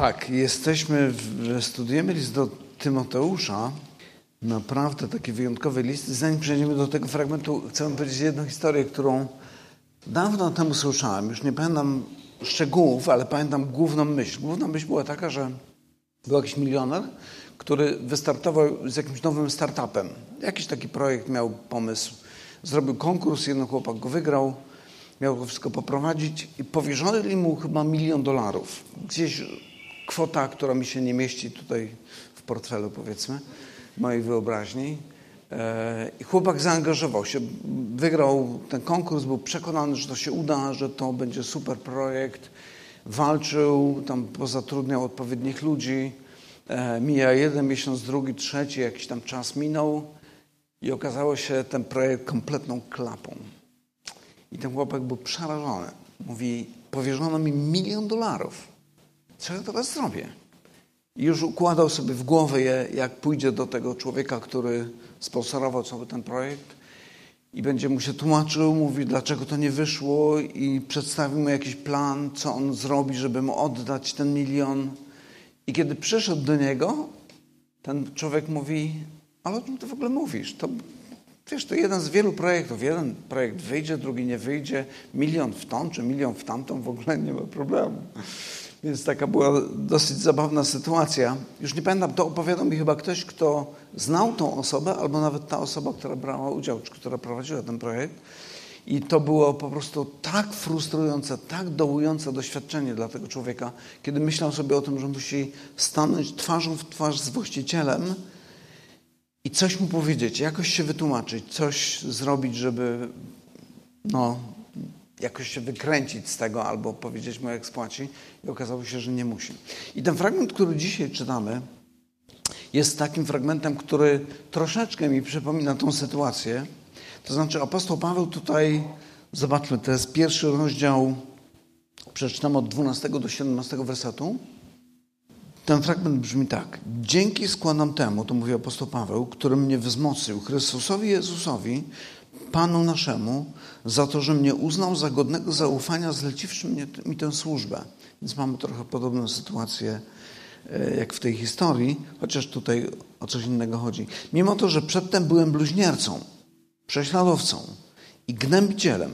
Tak, jesteśmy, w, studujemy list do Tymoteusza. Naprawdę taki wyjątkowy list. Zanim przejdziemy do tego fragmentu, chcę powiedzieć jedną historię, którą dawno temu słyszałem. Już nie pamiętam szczegółów, ale pamiętam główną myśl. Główna myśl była taka, że był jakiś milioner, który wystartował z jakimś nowym startupem. Jakiś taki projekt miał pomysł. Zrobił konkurs, jeden chłopak go wygrał, miał to wszystko poprowadzić i powierzono mu chyba milion dolarów. Gdzieś kwota, która mi się nie mieści tutaj w portfelu, powiedzmy, mojej wyobraźni. E, I chłopak zaangażował się, wygrał ten konkurs, był przekonany, że to się uda, że to będzie super projekt. Walczył, tam pozatrudniał odpowiednich ludzi. E, mija jeden miesiąc, drugi, trzeci, jakiś tam czas minął i okazało się ten projekt kompletną klapą. I ten chłopak był przerażony. Mówi, powierzono mi milion dolarów. Co ja teraz zrobię? I już układał sobie w głowie, jak pójdzie do tego człowieka, który sponsorował cały ten projekt i będzie mu się tłumaczył, mówi, dlaczego to nie wyszło i przedstawił mu jakiś plan, co on zrobi, żeby mu oddać ten milion. I kiedy przyszedł do niego, ten człowiek mówi, ale o czym ty w ogóle mówisz? To, wiesz, to jeden z wielu projektów. Jeden projekt wyjdzie, drugi nie wyjdzie. Milion w tą, czy milion w tamtą, w ogóle nie ma problemu. Więc taka była dosyć zabawna sytuacja. Już nie pamiętam, to opowiadał mi chyba ktoś, kto znał tą osobę, albo nawet ta osoba, która brała udział, czy która prowadziła ten projekt. I to było po prostu tak frustrujące, tak dołujące doświadczenie dla tego człowieka, kiedy myślał sobie o tym, że musi stanąć twarzą w twarz z właścicielem i coś mu powiedzieć, jakoś się wytłumaczyć, coś zrobić, żeby no, jakoś się wykręcić z tego albo powiedzieć mu, jak spłaci. I okazało się, że nie musi. I ten fragment, który dzisiaj czytamy, jest takim fragmentem, który troszeczkę mi przypomina tą sytuację. To znaczy apostoł Paweł tutaj, zobaczmy, to jest pierwszy rozdział, przeczytam od 12 do 17 wersetu. Ten fragment brzmi tak. Dzięki składam temu, to mówi apostoł Paweł, który mnie wzmocnił, Chrystusowi Jezusowi, Panu naszemu, za to, że mnie uznał za godnego zaufania, zleciwszy mi tę służbę. Więc mamy trochę podobną sytuację e, jak w tej historii, chociaż tutaj o coś innego chodzi. Mimo to, że przedtem byłem bluźniercą, prześladowcą i gnębicielem,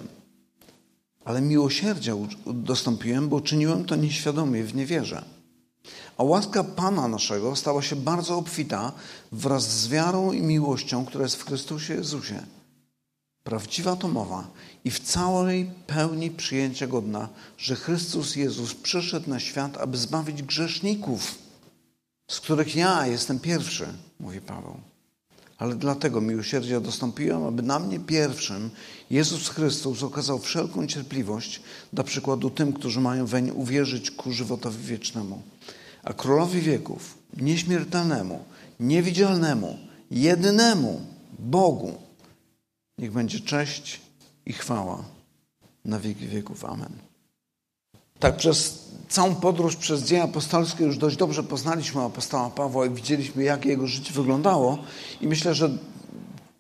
ale miłosierdzia dostąpiłem, bo czyniłem to nieświadomie, w niewierze. A łaska Pana naszego stała się bardzo obfita wraz z wiarą i miłością, która jest w Chrystusie Jezusie. Prawdziwa to mowa i w całej pełni przyjęcia godna, że Chrystus Jezus przyszedł na świat, aby zbawić grzeszników, z których ja jestem pierwszy, mówi Paweł. Ale dlatego miłosierdzia dostąpiłem, aby na mnie pierwszym Jezus Chrystus okazał wszelką cierpliwość, dla przykładu tym, którzy mają weń uwierzyć ku żywotowi wiecznemu. A królowi wieków, nieśmiertelnemu, niewidzialnemu, jedynemu Bogu, Niech będzie cześć i chwała na wieki wieków. Amen. Tak, przez całą podróż przez dzieje apostolskie już dość dobrze poznaliśmy apostoła Pawła i widzieliśmy, jak jego życie wyglądało. I myślę, że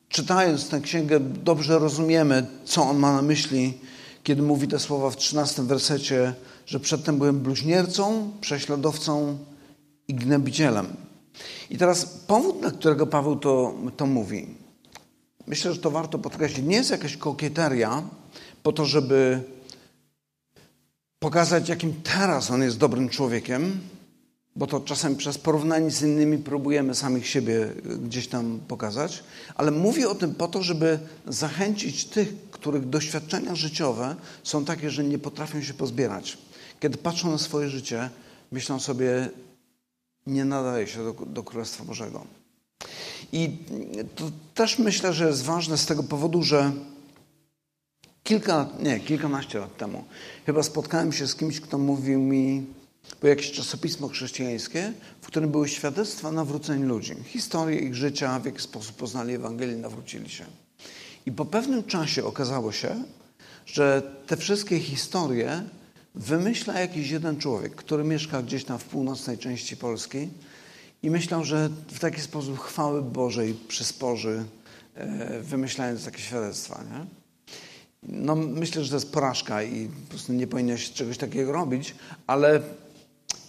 czytając tę księgę, dobrze rozumiemy, co on ma na myśli, kiedy mówi te słowa w 13 wersecie, że przedtem byłem bluźniercą, prześladowcą i gnębicielem. I teraz powód, dla którego Paweł to, to mówi myślę, że to warto podkreślić, nie jest jakaś kokieteria po to, żeby pokazać, jakim teraz on jest dobrym człowiekiem, bo to czasem przez porównanie z innymi próbujemy samych siebie gdzieś tam pokazać, ale mówię o tym po to, żeby zachęcić tych, których doświadczenia życiowe są takie, że nie potrafią się pozbierać. Kiedy patrzą na swoje życie, myślą sobie, nie nadaje się do, do Królestwa Bożego. I to też myślę, że jest ważne z tego powodu, że kilka, nie, kilkanaście lat temu chyba spotkałem się z kimś, kto mówił mi, było jakieś czasopismo chrześcijańskie, w którym były świadectwa nawróceń ludzi, historie ich życia, w jaki sposób poznali Ewangelię, nawrócili się. I po pewnym czasie okazało się, że te wszystkie historie wymyśla jakiś jeden człowiek, który mieszka gdzieś tam w północnej części Polski i myślał, że w taki sposób chwały Bożej przysporzy, e, wymyślając takie świadectwa. Nie? No, myślę, że to jest porażka i po prostu nie powinno się czegoś takiego robić, ale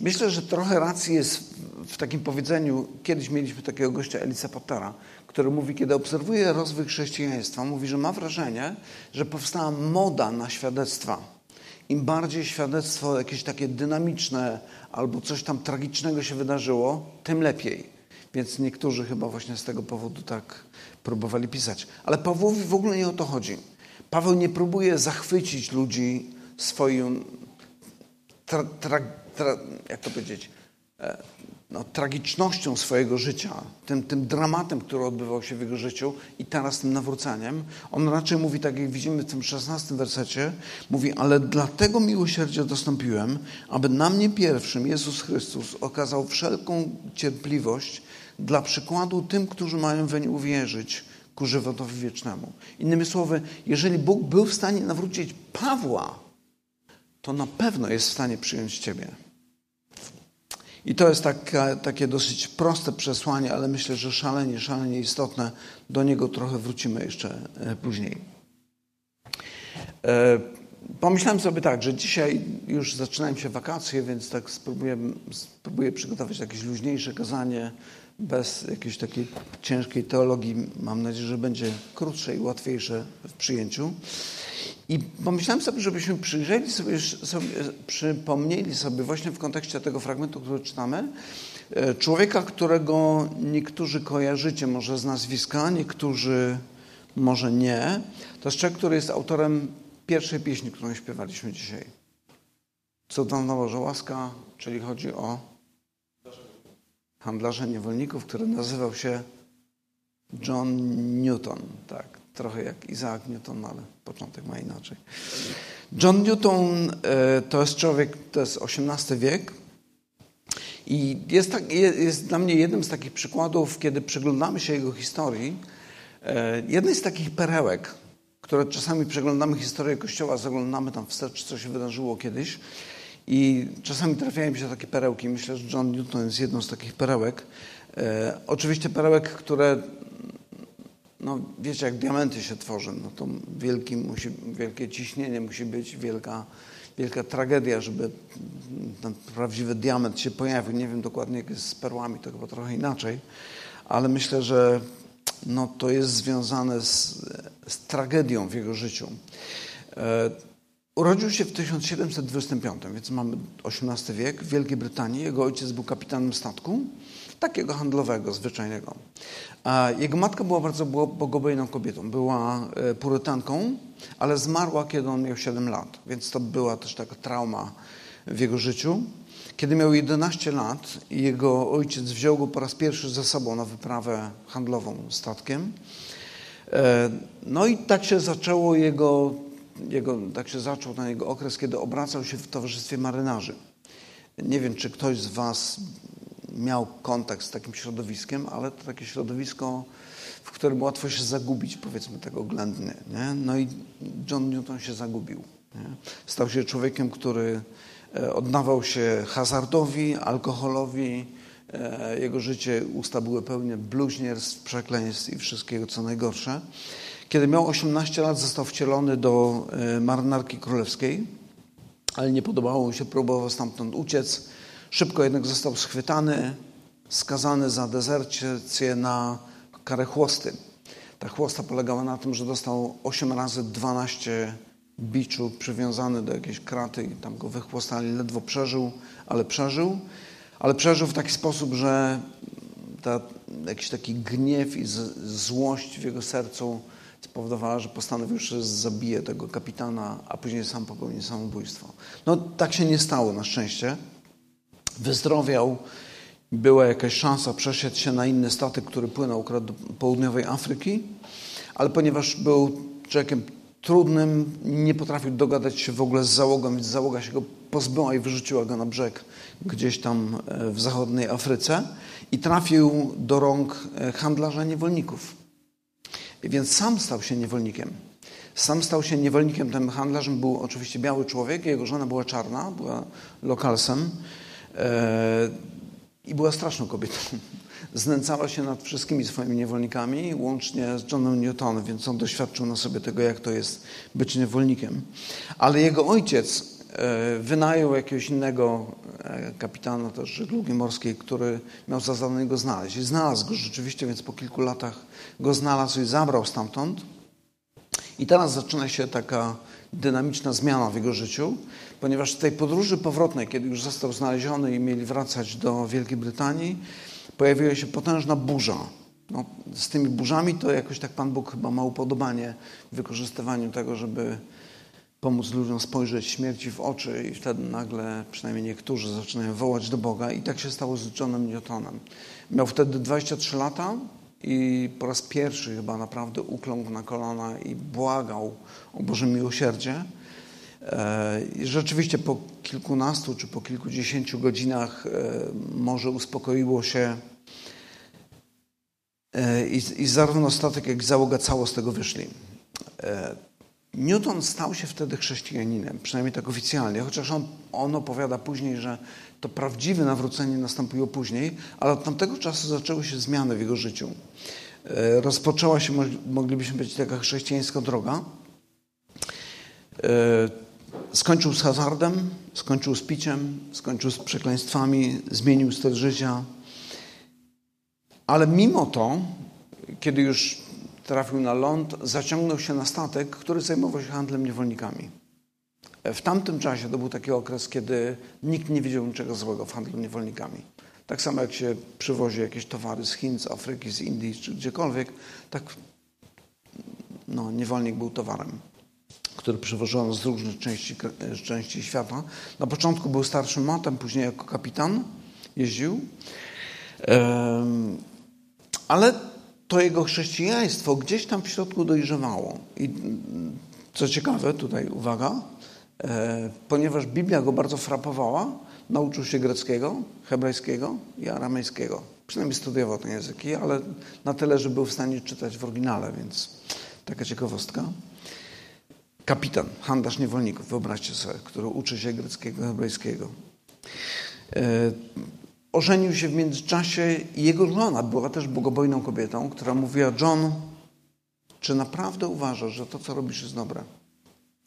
myślę, że trochę racji jest w takim powiedzeniu, kiedyś mieliśmy takiego gościa Elisa Pottera, który mówi, kiedy obserwuje rozwój chrześcijaństwa, mówi, że ma wrażenie, że powstała moda na świadectwa. Im bardziej świadectwo jakieś takie dynamiczne albo coś tam tragicznego się wydarzyło, tym lepiej. Więc niektórzy chyba właśnie z tego powodu tak próbowali pisać. Ale Pawłowi w ogóle nie o to chodzi. Paweł nie próbuje zachwycić ludzi swoim, tra, tra, tra, jak to powiedzieć, e, no, tragicznością swojego życia, tym, tym dramatem, który odbywał się w jego życiu i teraz tym nawróceniem. On raczej mówi, tak jak widzimy w tym szesnastym wersecie, mówi, ale dlatego miłosierdzie dostąpiłem, aby na mnie pierwszym Jezus Chrystus okazał wszelką cierpliwość dla przykładu tym, którzy mają weń uwierzyć ku żywotowi wiecznemu. Innymi słowy, jeżeli Bóg był w stanie nawrócić Pawła, to na pewno jest w stanie przyjąć Ciebie. I to jest taka, takie dosyć proste przesłanie, ale myślę, że szalenie, szalenie istotne. Do niego trochę wrócimy jeszcze e, później. E, pomyślałem sobie tak, że dzisiaj już zaczynają się wakacje, więc tak spróbuję, spróbuję przygotować jakieś luźniejsze kazanie, bez jakiejś takiej ciężkiej teologii. Mam nadzieję, że będzie krótsze i łatwiejsze w przyjęciu. I pomyślałem sobie, żebyśmy przyjrzeli sobie, sobie, przypomnieli sobie właśnie w kontekście tego fragmentu, który czytamy, e, człowieka, którego niektórzy kojarzycie może z nazwiska, niektórzy może nie. To jest człowiek, który jest autorem pierwszej pieśni, którą śpiewaliśmy dzisiaj. Cudowna Boże łaska, czyli chodzi o handlarza niewolników, który nazywał się John Newton. Tak trochę jak Isaac Newton, ale początek ma inaczej. John Newton e, to jest człowiek, to jest XVIII wiek i jest, tak, jest dla mnie jednym z takich przykładów, kiedy przyglądamy się jego historii, e, jednej z takich perełek, które czasami przeglądamy historię Kościoła, zaglądamy tam wstecz, co się wydarzyło kiedyś i czasami trafiają mi się takie perełki. Myślę, że John Newton jest jedną z takich perełek. E, oczywiście perełek, które no wiecie, jak diamenty się tworzą, no to wielki musi, wielkie ciśnienie musi być, wielka, wielka tragedia, żeby ten prawdziwy diament się pojawił. Nie wiem dokładnie, jak jest z perłami, to chyba trochę inaczej, ale myślę, że no, to jest związane z, z tragedią w jego życiu. Urodził się w 1725, więc mamy XVIII wiek w Wielkiej Brytanii. Jego ojciec był kapitanem statku, takiego handlowego, zwyczajnego. Jego matka była bardzo bogobojną kobietą. Była e, purytanką, ale zmarła, kiedy on miał 7 lat. Więc to była też taka trauma w jego życiu. Kiedy miał 11 lat, jego ojciec wziął go po raz pierwszy ze sobą na wyprawę handlową statkiem. E, no i tak się zaczęło jego, jego, tak się zaczął ten jego okres, kiedy obracał się w towarzystwie marynarzy. Nie wiem, czy ktoś z Was miał kontakt z takim środowiskiem, ale to takie środowisko, w którym łatwo się zagubić, powiedzmy tego oględnie. Nie? No i John Newton się zagubił. Nie? Stał się człowiekiem, który e, oddawał się hazardowi, alkoholowi. E, jego życie, usta były pełne bluźnierstw, przekleństw i wszystkiego, co najgorsze. Kiedy miał 18 lat, został wcielony do e, marynarki królewskiej, ale nie podobało mu się, próbował stamtąd uciec Szybko jednak został schwytany, skazany za dezercję na karę chłosty. Ta chłosta polegała na tym, że dostał 8 razy 12 biczu przywiązany do jakiejś kraty i tam go wychłostali. Ledwo przeżył, ale przeżył. Ale przeżył w taki sposób, że ta, jakiś taki gniew i z, złość w jego sercu spowodowała, że postanowił, że zabije tego kapitana, a później sam popełni samobójstwo. No tak się nie stało na szczęście wyzdrowiał. Była jakaś szansa, przeszedł się na inny statek, który płynął do południowej Afryki, ale ponieważ był człowiekiem trudnym, nie potrafił dogadać się w ogóle z załogą, więc załoga się go pozbyła i wyrzuciła go na brzeg gdzieś tam e, w zachodniej Afryce i trafił do rąk e, handlarza niewolników. Więc sam stał się niewolnikiem. Sam stał się niewolnikiem, tym handlarzem był oczywiście biały człowiek, jego żona była czarna, była lokalsem. I była straszną kobietą. Znęcała się nad wszystkimi swoimi niewolnikami, łącznie z Johnem Newtonem, więc on doświadczył na sobie tego, jak to jest być niewolnikiem. Ale jego ojciec e, wynajął jakiegoś innego e, kapitana też żeglugi morskiej, który miał za zadanie go znaleźć. I znalazł go rzeczywiście, więc po kilku latach go znalazł i zabrał stamtąd. I teraz zaczyna się taka dynamiczna zmiana w jego życiu, ponieważ w tej podróży powrotnej, kiedy już został znaleziony i mieli wracać do Wielkiej Brytanii, pojawiła się potężna burza. No, z tymi burzami to jakoś tak Pan Bóg chyba ma upodobanie w wykorzystywaniu tego, żeby pomóc ludziom spojrzeć śmierci w oczy i wtedy nagle, przynajmniej niektórzy, zaczynają wołać do Boga. I tak się stało z Johnem Newtonem. Miał wtedy 23 lata i po raz pierwszy chyba naprawdę ukląkł na kolana i błagał o Boże miłosierdzie. E, I rzeczywiście po kilkunastu czy po kilkudziesięciu godzinach e, morze uspokoiło się e, i, i zarówno statek, jak i załoga cało z tego wyszli. Newton stał się wtedy chrześcijaninem, przynajmniej tak oficjalnie, chociaż on, on opowiada później, że to prawdziwe nawrócenie nastąpiło później, ale od tamtego czasu zaczęły się zmiany w jego życiu. E, rozpoczęła się, moglibyśmy powiedzieć, taka chrześcijańska droga. E, skończył z hazardem, skończył z piciem, skończył z przekleństwami, zmienił styl życia. Ale mimo to, kiedy już trafił na ląd, zaciągnął się na statek, który zajmował się handlem niewolnikami. W tamtym czasie to był taki okres, kiedy nikt nie wiedział niczego złego w handlu niewolnikami. Tak samo jak się przywozi jakieś towary z Chin, z Afryki, z Indii czy gdziekolwiek, tak no, niewolnik był towarem, który przywożono z różnych części, części świata. Na początku był starszym matem, później jako kapitan jeździł. Ale to jego chrześcijaństwo gdzieś tam w środku dojrzewało. I co ciekawe, tutaj uwaga, e, ponieważ Biblia go bardzo frapowała, nauczył się greckiego, hebrajskiego i aramejskiego. Przynajmniej studiował te języki, ale na tyle, że był w stanie czytać w oryginale, więc taka ciekawostka. Kapitan, handlarz niewolników, wyobraźcie sobie, który uczy się greckiego, hebrajskiego. Ożenił się w międzyczasie i jego żona była też bogobojną kobietą, która mówiła: John, czy naprawdę uważasz, że to, co robisz, jest dobre?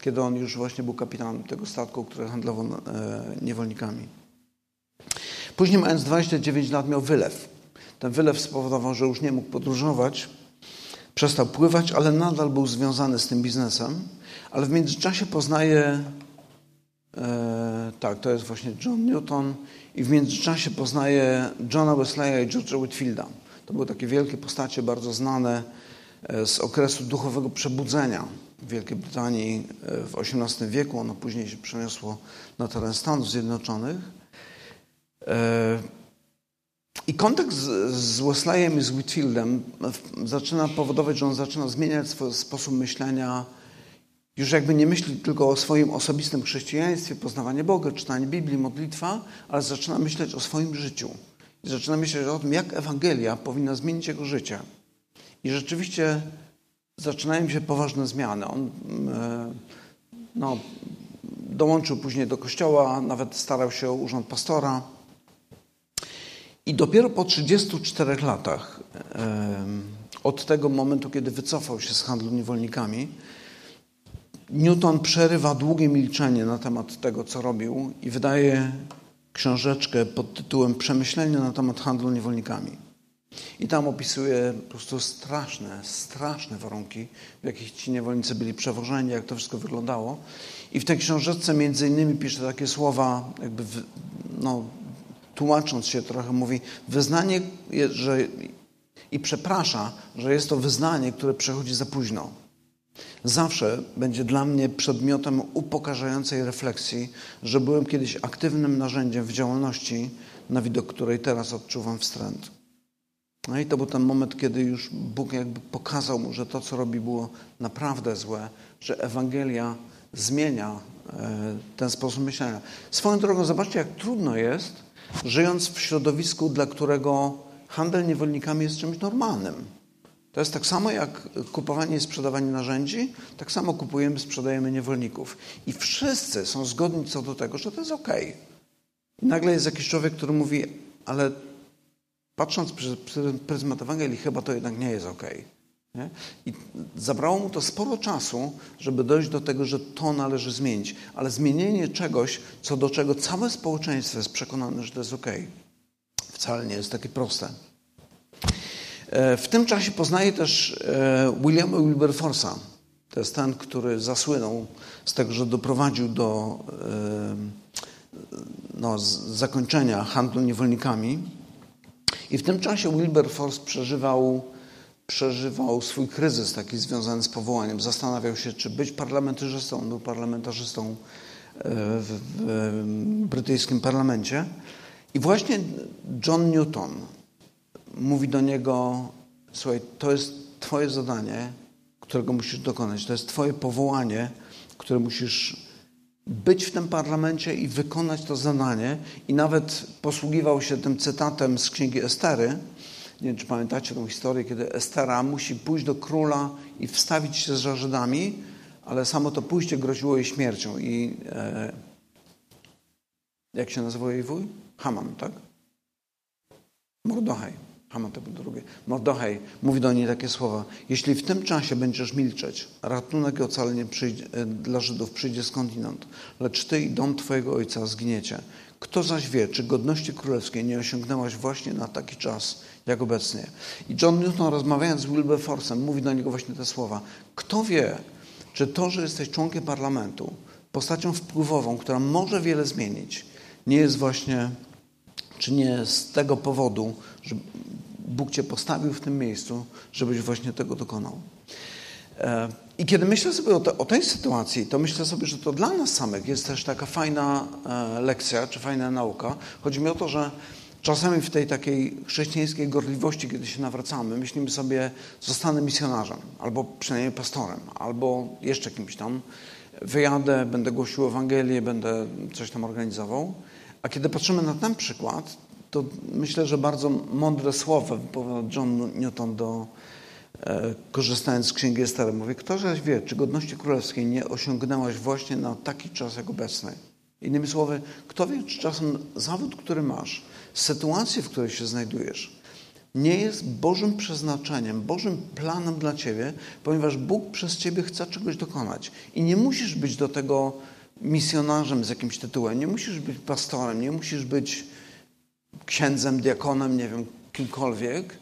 Kiedy on już właśnie był kapitanem tego statku, który handlował e, niewolnikami. Później, mając 29 lat, miał wylew. Ten wylew spowodował, że już nie mógł podróżować, przestał pływać, ale nadal był związany z tym biznesem. Ale w międzyczasie poznaje, e, tak, to jest właśnie John Newton, i w międzyczasie poznaje Johna Wesleya i George'a Whitfielda. To były takie wielkie postacie, bardzo znane e, z okresu duchowego przebudzenia w Wielkiej Brytanii e, w XVIII wieku. Ono później się przeniosło na teren Stanów Zjednoczonych. I kontekst z Wesleyem i z Whitfieldem zaczyna powodować, że on zaczyna zmieniać swój sposób myślenia już jakby nie myśli tylko o swoim osobistym chrześcijaństwie, poznawanie Boga, czytanie Biblii, modlitwa, ale zaczyna myśleć o swoim życiu. I zaczyna myśleć o tym, jak Ewangelia powinna zmienić jego życie. I rzeczywiście zaczynają się poważne zmiany. On e, no, dołączył później do kościoła, nawet starał się o urząd pastora. I dopiero po 34 latach e, od tego momentu, kiedy wycofał się z handlu niewolnikami, Newton przerywa długie milczenie na temat tego, co robił i wydaje książeczkę pod tytułem Przemyślenia na temat handlu niewolnikami. I tam opisuje po prostu straszne, straszne warunki, w jakich ci niewolnicy byli przewożeni, jak to wszystko wyglądało. I w tej książeczce między innymi pisze takie słowa, jakby no, tłumacząc się trochę, mówi wyznanie, że i przeprasza, że jest to wyznanie, które przechodzi za późno zawsze będzie dla mnie przedmiotem upokarzającej refleksji, że byłem kiedyś aktywnym narzędziem w działalności, na widok której teraz odczuwam wstręt. No i to był ten moment, kiedy już Bóg jakby pokazał mu, że to, co robi, było naprawdę złe, że Ewangelia zmienia e, ten sposób myślenia. Swoją drogą, zobaczcie, jak trudno jest, żyjąc w środowisku, dla którego handel niewolnikami jest czymś normalnym. To jest tak samo jak kupowanie i sprzedawanie narzędzi, tak samo kupujemy, sprzedajemy niewolników. I wszyscy są zgodni co do tego, że to jest ok. I nagle jest jakiś człowiek, który mówi, ale patrząc przez pryzmat Ewangelii, chyba to jednak nie jest ok. I zabrało mu to sporo czasu, żeby dojść do tego, że to należy zmienić. Ale zmienienie czegoś, co do czego całe społeczeństwo jest przekonane, że to jest ok, wcale nie jest takie proste. E, w tym czasie poznaje też e, Williama Wilberforce'a. To jest ten, który zasłynął z tego, że doprowadził do e, no, zakończenia handlu niewolnikami. I w tym czasie Wilberforce przeżywał, przeżywał swój kryzys taki związany z powołaniem. Zastanawiał się, czy być parlamentarzystą. On był parlamentarzystą w, w brytyjskim parlamencie. I właśnie John Newton mówi do niego: Słuchaj, to jest Twoje zadanie, którego musisz dokonać. To jest Twoje powołanie, które musisz być w tym parlamencie i wykonać to zadanie. I nawet posługiwał się tym cytatem z księgi Estery. Nie wiem, czy pamiętacie tą historię, kiedy Estera musi pójść do króla i wstawić się z Żydami, ale samo to pójście groziło jej śmiercią. I e, jak się nazywa jej wuj? Haman, tak? Mordochaj. Haman był drugi. Mordochaj mówi do niej takie słowa. Jeśli w tym czasie będziesz milczeć, ratunek i ocalenie przyjdzie, e, dla Żydów przyjdzie skądinąd, lecz ty i dom twojego ojca zginiecie. Kto zaś wie, czy godności królewskiej nie osiągnęłaś właśnie na taki czas, jak obecnie. I John Newton rozmawiając z Wilberforce'em mówi do niego właśnie te słowa. Kto wie, czy to, że jesteś członkiem parlamentu, postacią wpływową, która może wiele zmienić, nie jest właśnie, czy nie z tego powodu, że Bóg Cię postawił w tym miejscu, żebyś właśnie tego dokonał. E, I kiedy myślę sobie o, te, o, tej sytuacji, to myślę sobie, że to dla nas samych jest też taka fajna e, lekcja, czy fajna nauka. Chodzi mi o to, że czasami w tej takiej chrześcijańskiej gorliwości, kiedy się nawracamy, myślimy sobie, zostanę misjonarzem, albo przynajmniej pastorem, albo jeszcze kimś tam. Wyjadę, będę głosił Ewangelię, będę coś tam organizował. A kiedy patrzymy na ten przykład, to myślę, że bardzo mądre słowa wypowiada John Newton do, e, korzystając z Księgi Estery. Mówi, kto zaś wie, czy godności królewskiej nie osiągnęłaś właśnie na taki czas jak obecny. Innymi słowy, kto wie, czy czasem zawód, który masz, sytuację, w której się znajdujesz, nie jest Bożym przeznaczeniem, Bożym planem dla Ciebie, ponieważ Bóg przez Ciebie chce czegoś dokonać. I nie musisz być do tego misjonarzem z jakimś tytułem, nie musisz być pastorem, nie musisz być księdzem, diakonem, nie wiem, kimkolwiek.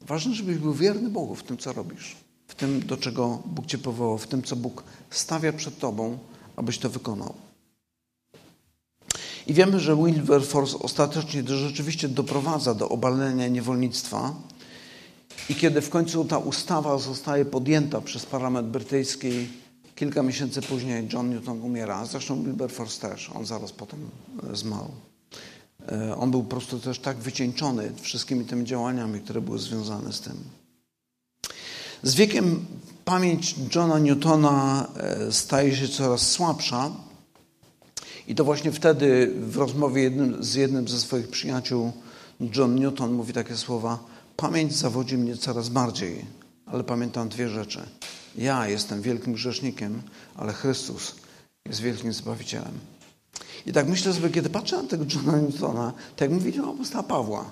Ważne, żebyś był wierny Bogu w tym, co robisz, w tym, do czego Bóg cię powołał, w tym, co Bóg stawia przed tobą, abyś to wykonał. I wiemy, że Wilberforce ostatecznie rzeczywiście doprowadza do obalenia niewolnictwa. I kiedy w końcu ta ustawa zostaje podjęta przez parlament brytyjski, kilka miesięcy później John Newton umiera. Zresztą Wilberforce też, on zaraz potem zmarł. E, on był po prostu też tak wycieńczony wszystkimi tymi działaniami, które były związane z tym. Z wiekiem pamięć Johna Newtona e, staje się coraz słabsza. I to właśnie wtedy w rozmowie jednym, z jednym ze swoich przyjaciół John Newton mówi takie słowa: Pamięć zawodzi mnie coraz bardziej, ale pamiętam dwie rzeczy. Ja jestem wielkim grzesznikiem, ale Chrystus jest wielkim Zbawicielem. I tak myślę sobie, kiedy patrzę na tego Johna Newtona, tak jak mówili o apostoła Pawła,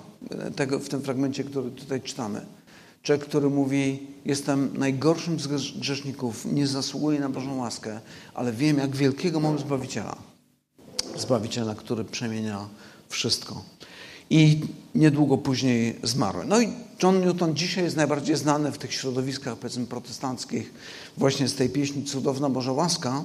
tego, w tym fragmencie, który tutaj czytamy. Człowiek, który mówi, jestem najgorszym z grzeszników, nie zasługuję na Bożą łaskę, ale wiem, jak wielkiego mam Zbawiciela. Zbawiciela, który przemienia wszystko. I niedługo później zmarł. No i John Newton dzisiaj jest najbardziej znany w tych środowiskach, powiedzmy, protestanckich, właśnie z tej pieśni Cudowna Boża Łaska.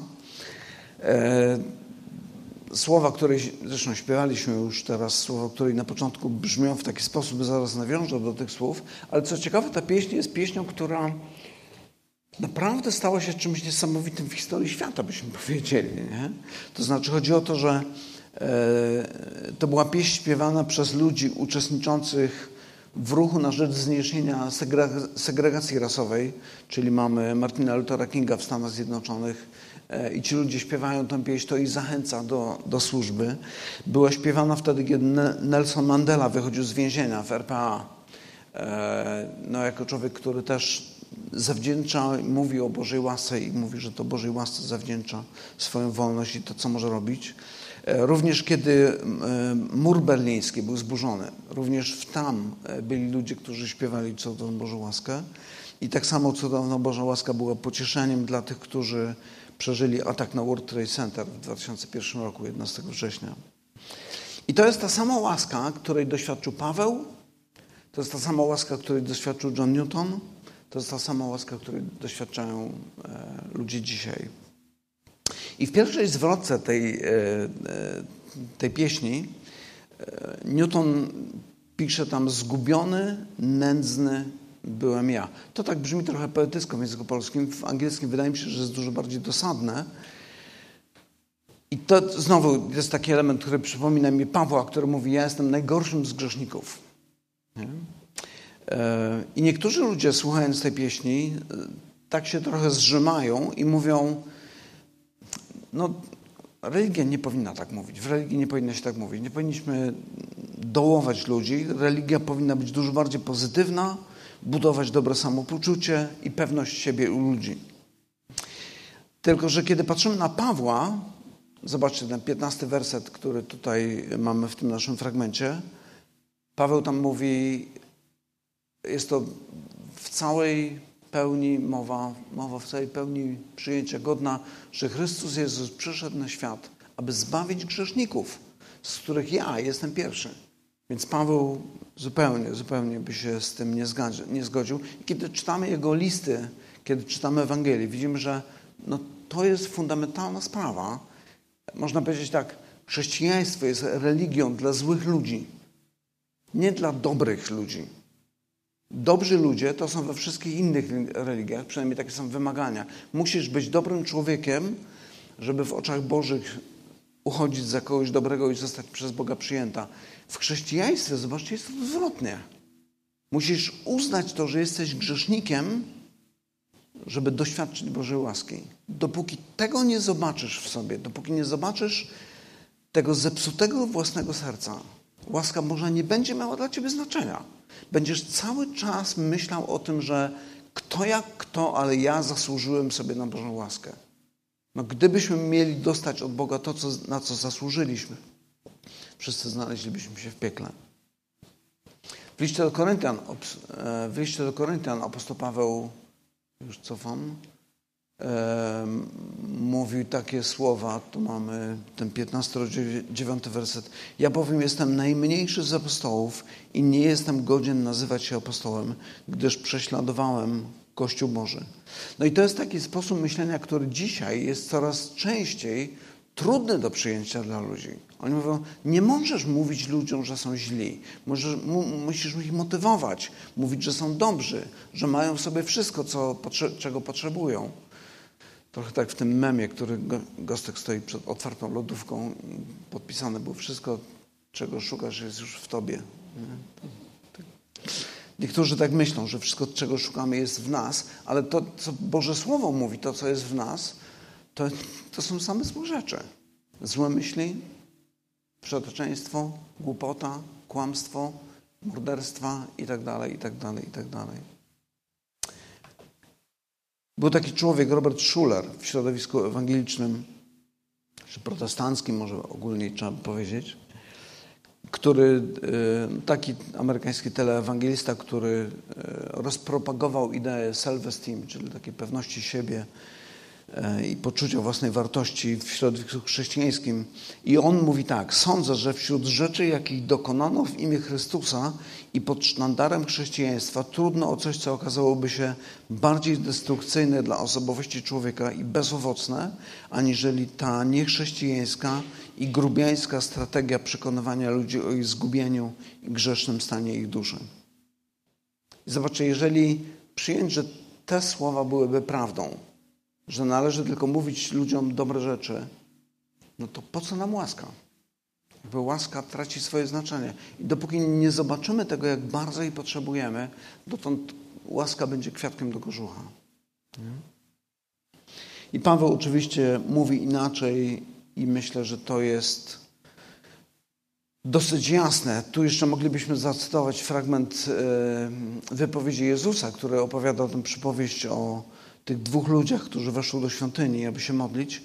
Słowa, które zresztą śpiewaliśmy już teraz, słowa, które na początku brzmią w taki sposób, zaraz nawiążę do tych słów, ale co ciekawe, ta pieśń jest pieśnią, która naprawdę stała się czymś niesamowitym w historii świata, byśmy powiedzieli. Nie? To znaczy chodzi o to, że e, to była pieśń śpiewana przez ludzi uczestniczących w ruchu na rzecz zniesienia segregacji rasowej, czyli mamy Martina Luthera Kinga w Stanach Zjednoczonych, i ci ludzie śpiewają tę pieśń, to ich zachęca do, do służby. Była śpiewana wtedy, kiedy Nelson Mandela wychodził z więzienia w RPA. E, no, jako człowiek, który też zawdzięcza, mówi o Bożej łasce i mówi, że to Bożej łasce zawdzięcza swoją wolność i to, co może robić. E, również kiedy mur berliński był zburzony, również tam byli ludzie, którzy śpiewali do Bożą łaskę. I tak samo cudowna Boża łaska była pocieszeniem dla tych, którzy przeżyli atak na World Trade Center w 2001 roku, 11 września. I to jest ta sama łaska, której doświadczył Paweł, to jest ta sama łaska, której doświadczył John Newton, to jest ta sama łaska, której doświadczają e, ludzie dzisiaj. I w pierwszej zwrotce tej, e, e, tej pieśni e, Newton pisze tam zgubiony, nędzny byłem ja. To tak brzmi trochę poetycko w języku polskim. W angielskim wydaje mi się, że jest dużo bardziej dosadne. I to znowu jest taki element, który przypomina mi Pawła, który mówi, ja jestem najgorszym z grzeszników. Nie? I niektórzy ludzie słuchając tej pieśni tak się trochę zrzymają i mówią, no religia nie powinna tak mówić, w religii nie powinno się tak mówić, nie powinniśmy dołować ludzi, religia powinna być dużo bardziej pozytywna, budować dobre samopoczucie i pewność siebie u ludzi. Tylko, że kiedy patrzymy na Pawła, zobaczcie ten piętnasty werset, który tutaj mamy w tym naszym fragmencie, Paweł tam mówi, jest to w całej pełni mowa, mowa w całej pełni przyjęcia godna, że Chrystus Jezus przyszedł na świat, aby zbawić grzeszników, z których ja jestem pierwszy. Więc Paweł zupełnie, zupełnie by się z tym nie, zgadzi, nie zgodził. I kiedy czytamy jego listy, kiedy czytamy Ewangelii, widzimy, że no, to jest fundamentalna sprawa. Można powiedzieć tak, chrześcijaństwo jest religią dla złych ludzi, nie dla dobrych ludzi. Dobrzy ludzie to są we wszystkich innych religiach, przynajmniej takie są wymagania. Musisz być dobrym człowiekiem, żeby w oczach Bożych uchodzić za kogoś dobrego i zostać przez Boga przyjęta. W chrześcijaństwie, zobaczcie, jest odwrotnie. Musisz uznać to, że jesteś grzesznikiem, żeby doświadczyć Bożej łaski. Dopóki tego nie zobaczysz w sobie, dopóki nie zobaczysz tego zepsutego własnego serca, łaska Boża nie będzie miała dla ciebie znaczenia. Będziesz cały czas myślał o tym, że kto jak kto, ale ja zasłużyłem sobie na Bożą łaskę. No, gdybyśmy mieli dostać od Boga to, co, na co zasłużyliśmy, wszyscy znaleźlibyśmy się w piekle. W liście do Koryntian, e, w liście do Koryntian apostoł Paweł, już cofam, mówił takie słowa, tu mamy ten 15 9 werset. Ja bowiem jestem najmniejszy z apostołów i nie jestem godzien nazywać się apostołem, gdyż prześladowałem Kościół Boży. No i to jest taki sposób myślenia, który dzisiaj jest coraz częściej trudny do przyjęcia dla ludzi. Oni mówią, nie możesz mówić ludziom, że są źli. Możesz, mu, musisz ich motywować, mówić, że są dobrzy, że mają w sobie wszystko, co, czego potrzebują. Trochę tak w tym memie, który Gostek stoi przed otwartą lodówką, podpisane było wszystko, czego szukasz, jest już w tobie. Niektórzy tak myślą, że wszystko, czego szukamy, jest w nas, ale to, co Boże Słowo mówi, to, co jest w nas, to, to są same złe rzeczy. Złe myśli, przetoczeństwo, głupota, kłamstwo, morderstwa itd., itd., itd. Był taki człowiek, Robert Schuller, w środowisku ewangelicznym, czy protestanckim, może ogólnie trzeba powiedzieć, który, e, taki amerykański teleewangelista, który e, rozpropagował ideę self-esteem, czyli takiej pewności siebie, i poczucia własnej wartości w środowisku chrześcijańskim. I on mówi tak: Sądzę, że wśród rzeczy, jakich dokonano w imię Chrystusa i pod sztandarem chrześcijaństwa, trudno o coś, co okazałoby się bardziej destrukcyjne dla osobowości człowieka i bezowocne, aniżeli ta niechrześcijańska i grubiańska strategia przekonywania ludzi o ich zgubieniu i grzesznym stanie ich duszy. I zobaczcie, jeżeli przyjąć, że te słowa byłyby prawdą, że należy tylko mówić ludziom dobre rzeczy, no to po co nam łaska? Jakby łaska traci swoje znaczenie. I dopóki nie zobaczymy tego, jak bardzo jej potrzebujemy, dotąd łaska będzie kwiatkiem do kożucha. I Paweł oczywiście mówi inaczej i myślę, że to jest dosyć jasne. Tu jeszcze moglibyśmy zacytować fragment e, wypowiedzi Jezusa, który opowiada tę przypowieść o tych dwóch ludziach, którzy weszli do świątyni, aby się modlić.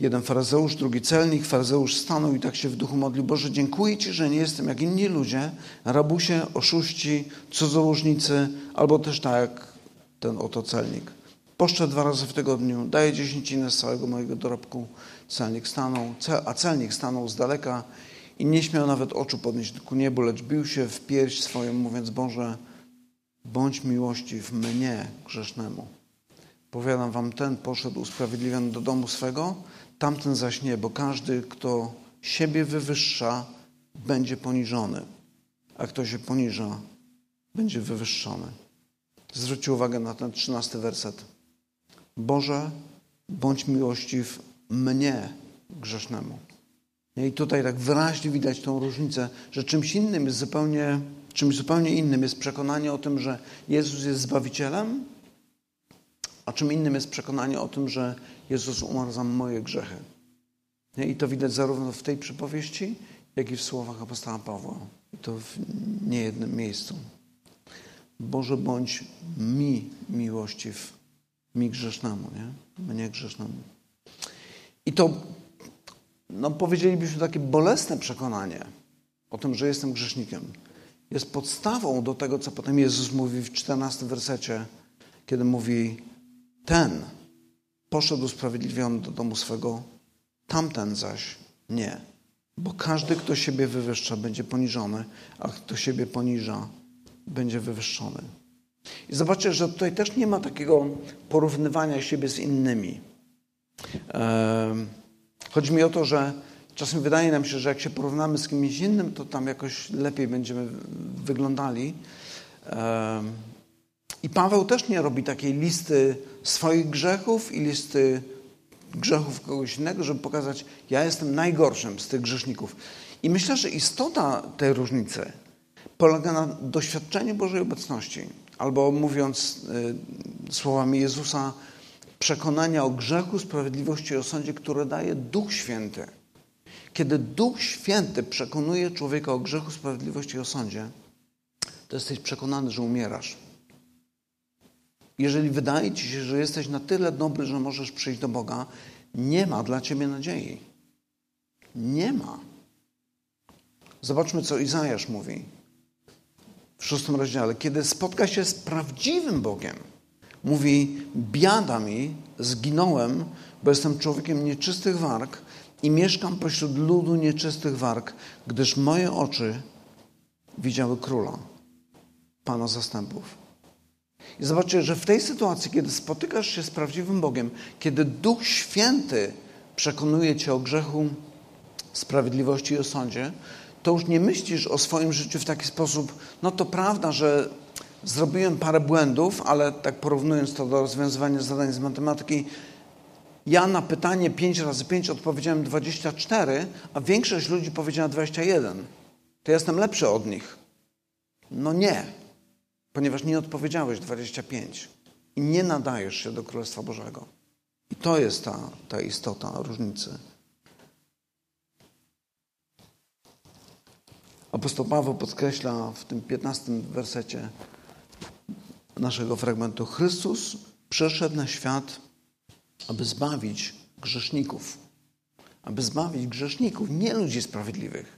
Jeden faryzeusz, drugi celnik. Faryzeusz stanął i tak się w duchu modlił. Boże, dziękuję Ci, że nie jestem jak inni ludzie, rabusie, oszuści, cudzołożnicy, albo też tak jak ten oto celnik. Poszczę dwa razy w tygodniu, daję dziesięcinę z całego mojego dorobku. Celnik stanął, a celnik stanął z daleka i nie śmiał nawet oczu podnieść ku niebu, lecz bił się w pierś swoją, mówiąc, Boże, bądź miłościw mnie, grzesznemu. Powiadam wam, ten poszedł usprawiedliwiony do domu swego, tamten zaś nie, bo każdy, kto siebie wywyższa, będzie poniżony, a kto się poniża, będzie wywyższony. Zwróćcie uwagę na ten trzynasty werset. Boże, bądź miłościw mnie, grzesznemu. I tutaj tak wyraźnie widać tą różnicę, że czymś innym jest zupełnie, czymś zupełnie innym jest przekonanie o tym, że Jezus jest Zbawicielem, a czym innym jest przekonanie o tym, że Jezus umarł za moje grzechy. I to widać zarówno w tej przypowieści, jak i w słowach apostoła Pawła. I to w niejednym miejscu. Boże, bądź mi miłościw, mi grzesznemu, nie? Mnie grzesznemu. I to, no powiedzielibyśmy, takie bolesne przekonanie o tym, że jestem grzesznikiem, jest podstawą do tego, co potem Jezus mówi w 14 wersecie, kiedy mówi, ten poszedł usprawiedliwiony do domu swego, tamten zaś nie. Bo każdy, kto siebie wywyższa, będzie poniżony, a kto siebie poniża, będzie wywyższony. I zobaczcie, że tutaj też nie ma takiego porównywania siebie z innymi. Chodzi mi o to, że czasem wydaje nam się, że jak się porównamy z kimś innym, to tam jakoś lepiej będziemy wyglądali. I Paweł też nie robi takiej listy swoich grzechów i listy grzechów kogoś innego, żeby pokazać, ja jestem najgorszym z tych grzeszników. I myślę, że istota tej różnicy polega na doświadczeniu Bożej obecności, albo mówiąc y, słowami Jezusa, przekonania o grzechu, sprawiedliwości i o sądzie, które daje Duch Święty. Kiedy Duch Święty przekonuje człowieka o grzechu, sprawiedliwości i o sądzie, to jesteś przekonany, że umierasz. Jeżeli wydaje ci się, że jesteś na tyle dobry, że możesz przyjść do Boga, nie ma dla ciebie nadziei. Nie ma. Zobaczmy, co Izajasz mówi w szóstym rozdziale. Kiedy spotka się z prawdziwym Bogiem, mówi: Biada mi, zginąłem, bo jestem człowiekiem nieczystych warg i mieszkam pośród ludu nieczystych warg, gdyż moje oczy widziały króla, Pana zastępów. I zobaczcie, że w tej sytuacji, kiedy spotykasz się z prawdziwym Bogiem, kiedy Duch Święty przekonuje cię o grzechu, sprawiedliwości i o sądzie, to już nie myślisz o swoim życiu w taki sposób, no to prawda, że zrobiłem parę błędów, ale tak porównując to do rozwiązywania zadań z matematyki, ja na pytanie 5 razy 5 odpowiedziałem 24, a większość ludzi powiedziała 21. To ja jestem lepszy od nich. No nie ponieważ nie odpowiedziałeś 25 i nie nadajesz się do Królestwa Bożego. I to jest ta, ta istota różnicy. Apostoł Paweł podkreśla w tym 15 wersecie naszego fragmentu: Chrystus przyszedł na świat, aby zbawić grzeszników. Aby zbawić grzeszników, nie ludzi sprawiedliwych.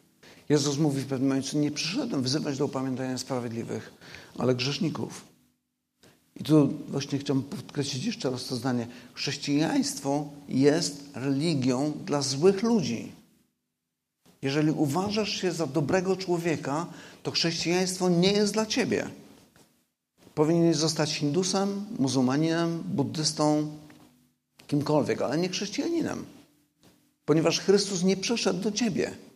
Jezus mówi w pewnym momencie: Nie przyszedłem wzywać do upamiętania sprawiedliwych, ale grzeszników. I tu właśnie chciałbym podkreślić jeszcze raz to zdanie. Chrześcijaństwo jest religią dla złych ludzi. Jeżeli uważasz się za dobrego człowieka, to chrześcijaństwo nie jest dla ciebie. Powinieneś zostać hindusem, muzułmaninem, buddystą, kimkolwiek, ale nie chrześcijaninem. Ponieważ Chrystus nie przyszedł do ciebie.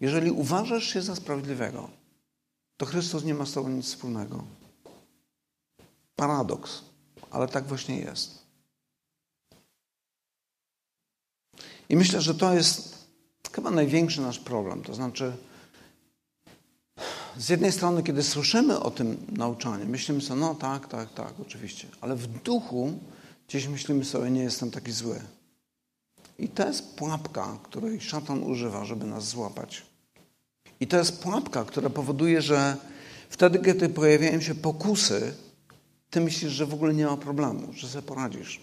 Jeżeli uważasz się za sprawiedliwego, to Chrystus nie ma z Tobą nic wspólnego. Paradoks, ale tak właśnie jest. I myślę, że to jest chyba największy nasz problem. To znaczy, z jednej strony, kiedy słyszymy o tym nauczaniu, myślimy sobie, no tak, tak, tak, oczywiście, ale w duchu gdzieś myślimy sobie, nie jestem taki zły. I to jest pułapka, której szatan używa, żeby nas złapać. I to jest pułapka, która powoduje, że wtedy, kiedy pojawiają się pokusy, ty myślisz, że w ogóle nie ma problemu, że sobie poradzisz.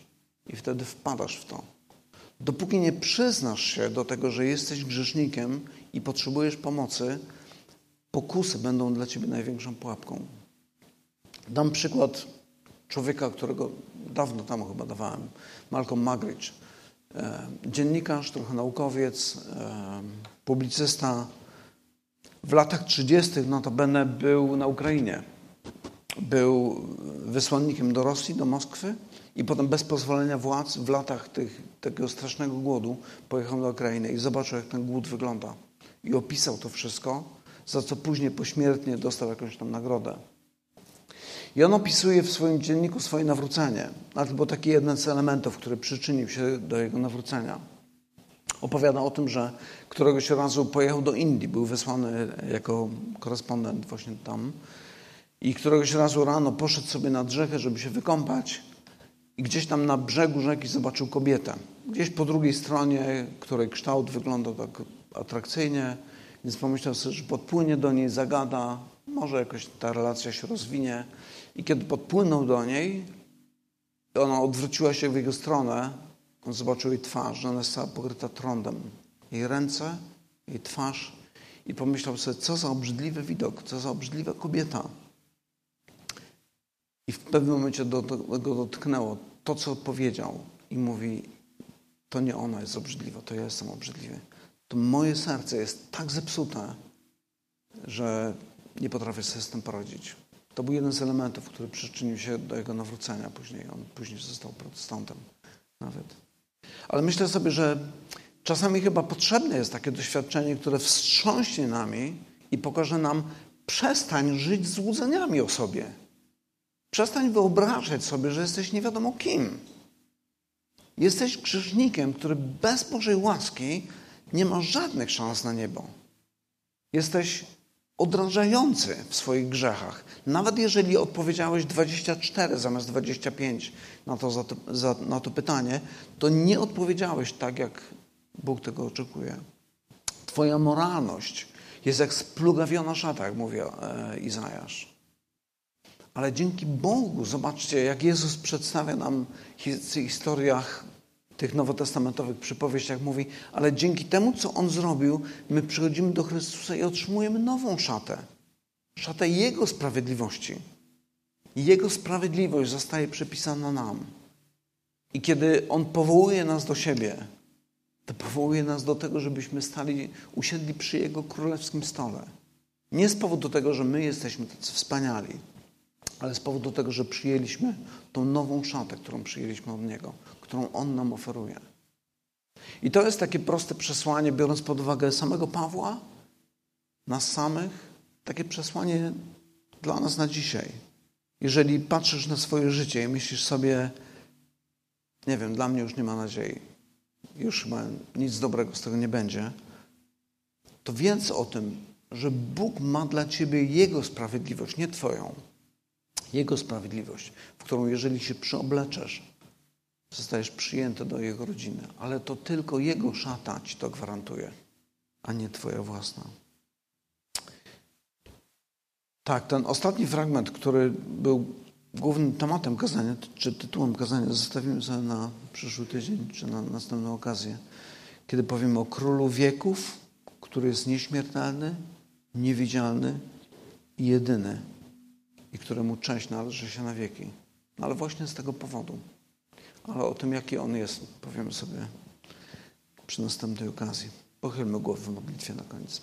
I wtedy wpadasz w to. Dopóki nie przyznasz się do tego, że jesteś grzesznikiem i potrzebujesz pomocy, pokusy będą dla ciebie największą pułapką. Dam przykład człowieka, którego dawno temu chyba dawałem, Malcolm Magridge. E, dziennikarz, trochę naukowiec, e, publicysta. W latach 30. notabene był na Ukrainie. Był wysłannikiem do Rosji, do Moskwy i potem bez pozwolenia władz w latach tych, takiego strasznego głodu pojechał do Ukrainy i zobaczył, jak ten głód wygląda. I opisał to wszystko, za co później pośmiertnie dostał jakąś tam nagrodę. I on opisuje w swoim dzienniku swoje nawrócenie. A to był taki jeden z elementów, który przyczynił się do jego nawrócenia. Opowiada o tym, że któregoś razu pojechał do Indii, był wysłany jako korespondent właśnie tam. I któregoś razu rano poszedł sobie nad rzekę, żeby się wykąpać. I gdzieś tam na brzegu rzeki zobaczył kobietę. Gdzieś po drugiej stronie, której kształt wyglądał tak atrakcyjnie, więc pomyślał sobie, że podpłynie do niej, zagada, może jakoś ta relacja się rozwinie. I kiedy podpłynął do niej, ona odwróciła się w jego stronę, on zobaczył jej twarz, że ona jest pokryta trądem. Jej ręce, jej twarz i pomyślał sobie, co za obrzydliwy widok, co za obrzydliwa kobieta. I w pewnym momencie do, go dotknęło to, co powiedział i mówi, to nie ona jest obrzydliwa, to ja jestem obrzydliwy. To moje serce jest tak zepsute, że nie potrafię sobie z tym poradzić. To był jeden z elementów, który przyczynił się do jego nawrócenia później. On później został protestantem nawet. Ale myślę sobie, że czasami chyba potrzebne jest takie doświadczenie, które wstrząśnie nami i pokaże nam, przestań żyć złudzeniami o sobie. Przestań wyobrażać sobie, że jesteś nie wiadomo kim. Jesteś grzesznikiem, który bez Bożej łaski nie ma żadnych szans na niebo. Jesteś odrażający w swoich grzechach. Nawet jeżeli odpowiedziałeś 24 zamiast 25 na to, za to, za, na to pytanie, to nie odpowiedziałeś tak, jak Bóg tego oczekuje. Twoja moralność jest jak splugawiona szata, jak mówi e, Izajasz. Ale dzięki Bogu, zobaczcie, jak Jezus przedstawia nam w historiach tych nowotestamentowych przypowieściach mówi, ale dzięki temu, co On zrobił, my przychodzimy do Chrystusa i otrzymujemy nową szatę. Szatę Jego sprawiedliwości. Jego sprawiedliwość zostaje przypisana nam. I kiedy On powołuje nas do siebie, to powołuje nas do tego, żebyśmy stali, usiedli przy Jego królewskim stole. Nie z powodu tego, że my jesteśmy tacy wspaniali, ale z powodu tego, że przyjęliśmy tą nową szatę, którą przyjęliśmy od Niego, którą On nam oferuje. I to jest takie proste przesłanie, biorąc pod uwagę samego Pawła, nas samych, takie przesłanie dla nas na dzisiaj. Jeżeli patrzysz na swoje życie i myślisz sobie, nie wiem, dla mnie już nie ma nadziei, już chyba nic dobrego z tego nie będzie, to wiedz o tym, że Bóg ma dla ciebie Jego sprawiedliwość, nie Twoją. Jego sprawiedliwość, w którą jeżeli się przyobleczesz, zostajesz przyjęty do Jego rodziny. Ale to tylko Jego szata ci to gwarantuje, a nie Twoja własna. Tak, ten ostatni fragment, który był głównym tematem kazania, czy tytułem kazania, zostawimy sobie na przyszły tydzień, czy na następną okazję, kiedy powiemy o królu wieków, który jest nieśmiertelny, niewidzialny i jedyny i któremu cześć należy się na wieki. No ale właśnie z tego powodu. Ale o tym, jaki on jest, powiemy sobie przy następnej okazji. Pochylmy głowę w modlitwie na koniec.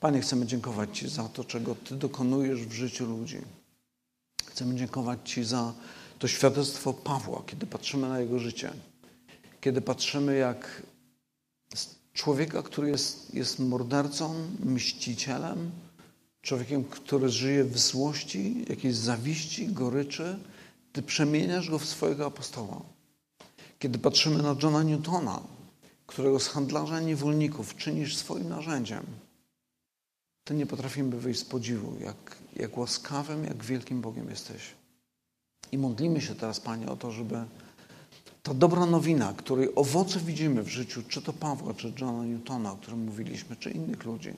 Panie, chcemy dziękować Ci za to, czego Ty dokonujesz w życiu ludzi. Chcemy dziękować Ci za to świadectwo Pawła, kiedy patrzymy na jego życie. Kiedy patrzymy, jak człowieka, który jest, jest mordercą, mścicielem, człowiekiem, który żyje w złości, jakiejś zawiści, goryczy, Ty przemieniasz go w swojego apostoła. Kiedy patrzymy na Johna Newtona, którego z handlarza niewolników czynisz swoim narzędziem, to nie potrafimy wyjść z podziwu, jak, jak łaskawym, jak wielkim Bogiem jesteś. I modlimy się teraz, Panie, o to, żeby ta dobra nowina, której owoce widzimy w życiu, czy to Pawła, czy Johna Newtona, o którym mówiliśmy, czy innych ludzi,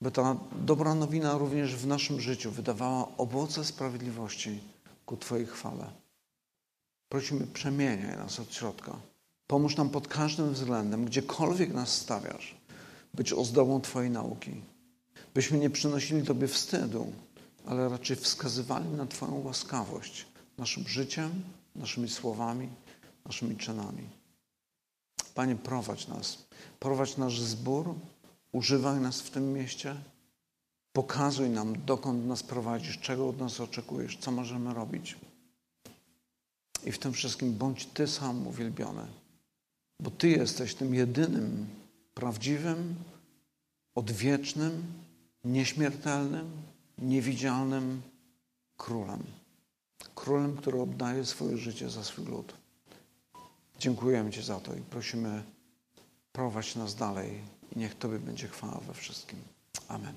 by ta dobra nowina również w naszym życiu wydawała owoce sprawiedliwości ku Twojej chwale. Prosimy, przemieniaj nas od środka. Pomóż nam pod każdym względem, gdziekolwiek nas stawiasz, być ozdobą Twojej nauki. Byśmy nie przynosili Tobie wstydu, ale raczej wskazywali na Twoją łaskawość, naszym życiem, naszymi słowami, naszymi czynami. Panie, prowadź nas. Prowadź nasz zbór, używaj nas w tym mieście. Pokazuj nam, dokąd nas prowadzisz, czego od nas oczekujesz, co możemy robić. I w tym wszystkim bądź Ty sam uwielbiony, bo Ty jesteś tym jedynym, prawdziwym, odwiecznym, nieśmiertelnym, niewidzialnym królem. Królem, który oddaje swoje życie za swój lud. Dziękujemy Ci za to i prosimy, prowadź nas dalej i niech Tobie będzie chwała we wszystkim. Amen.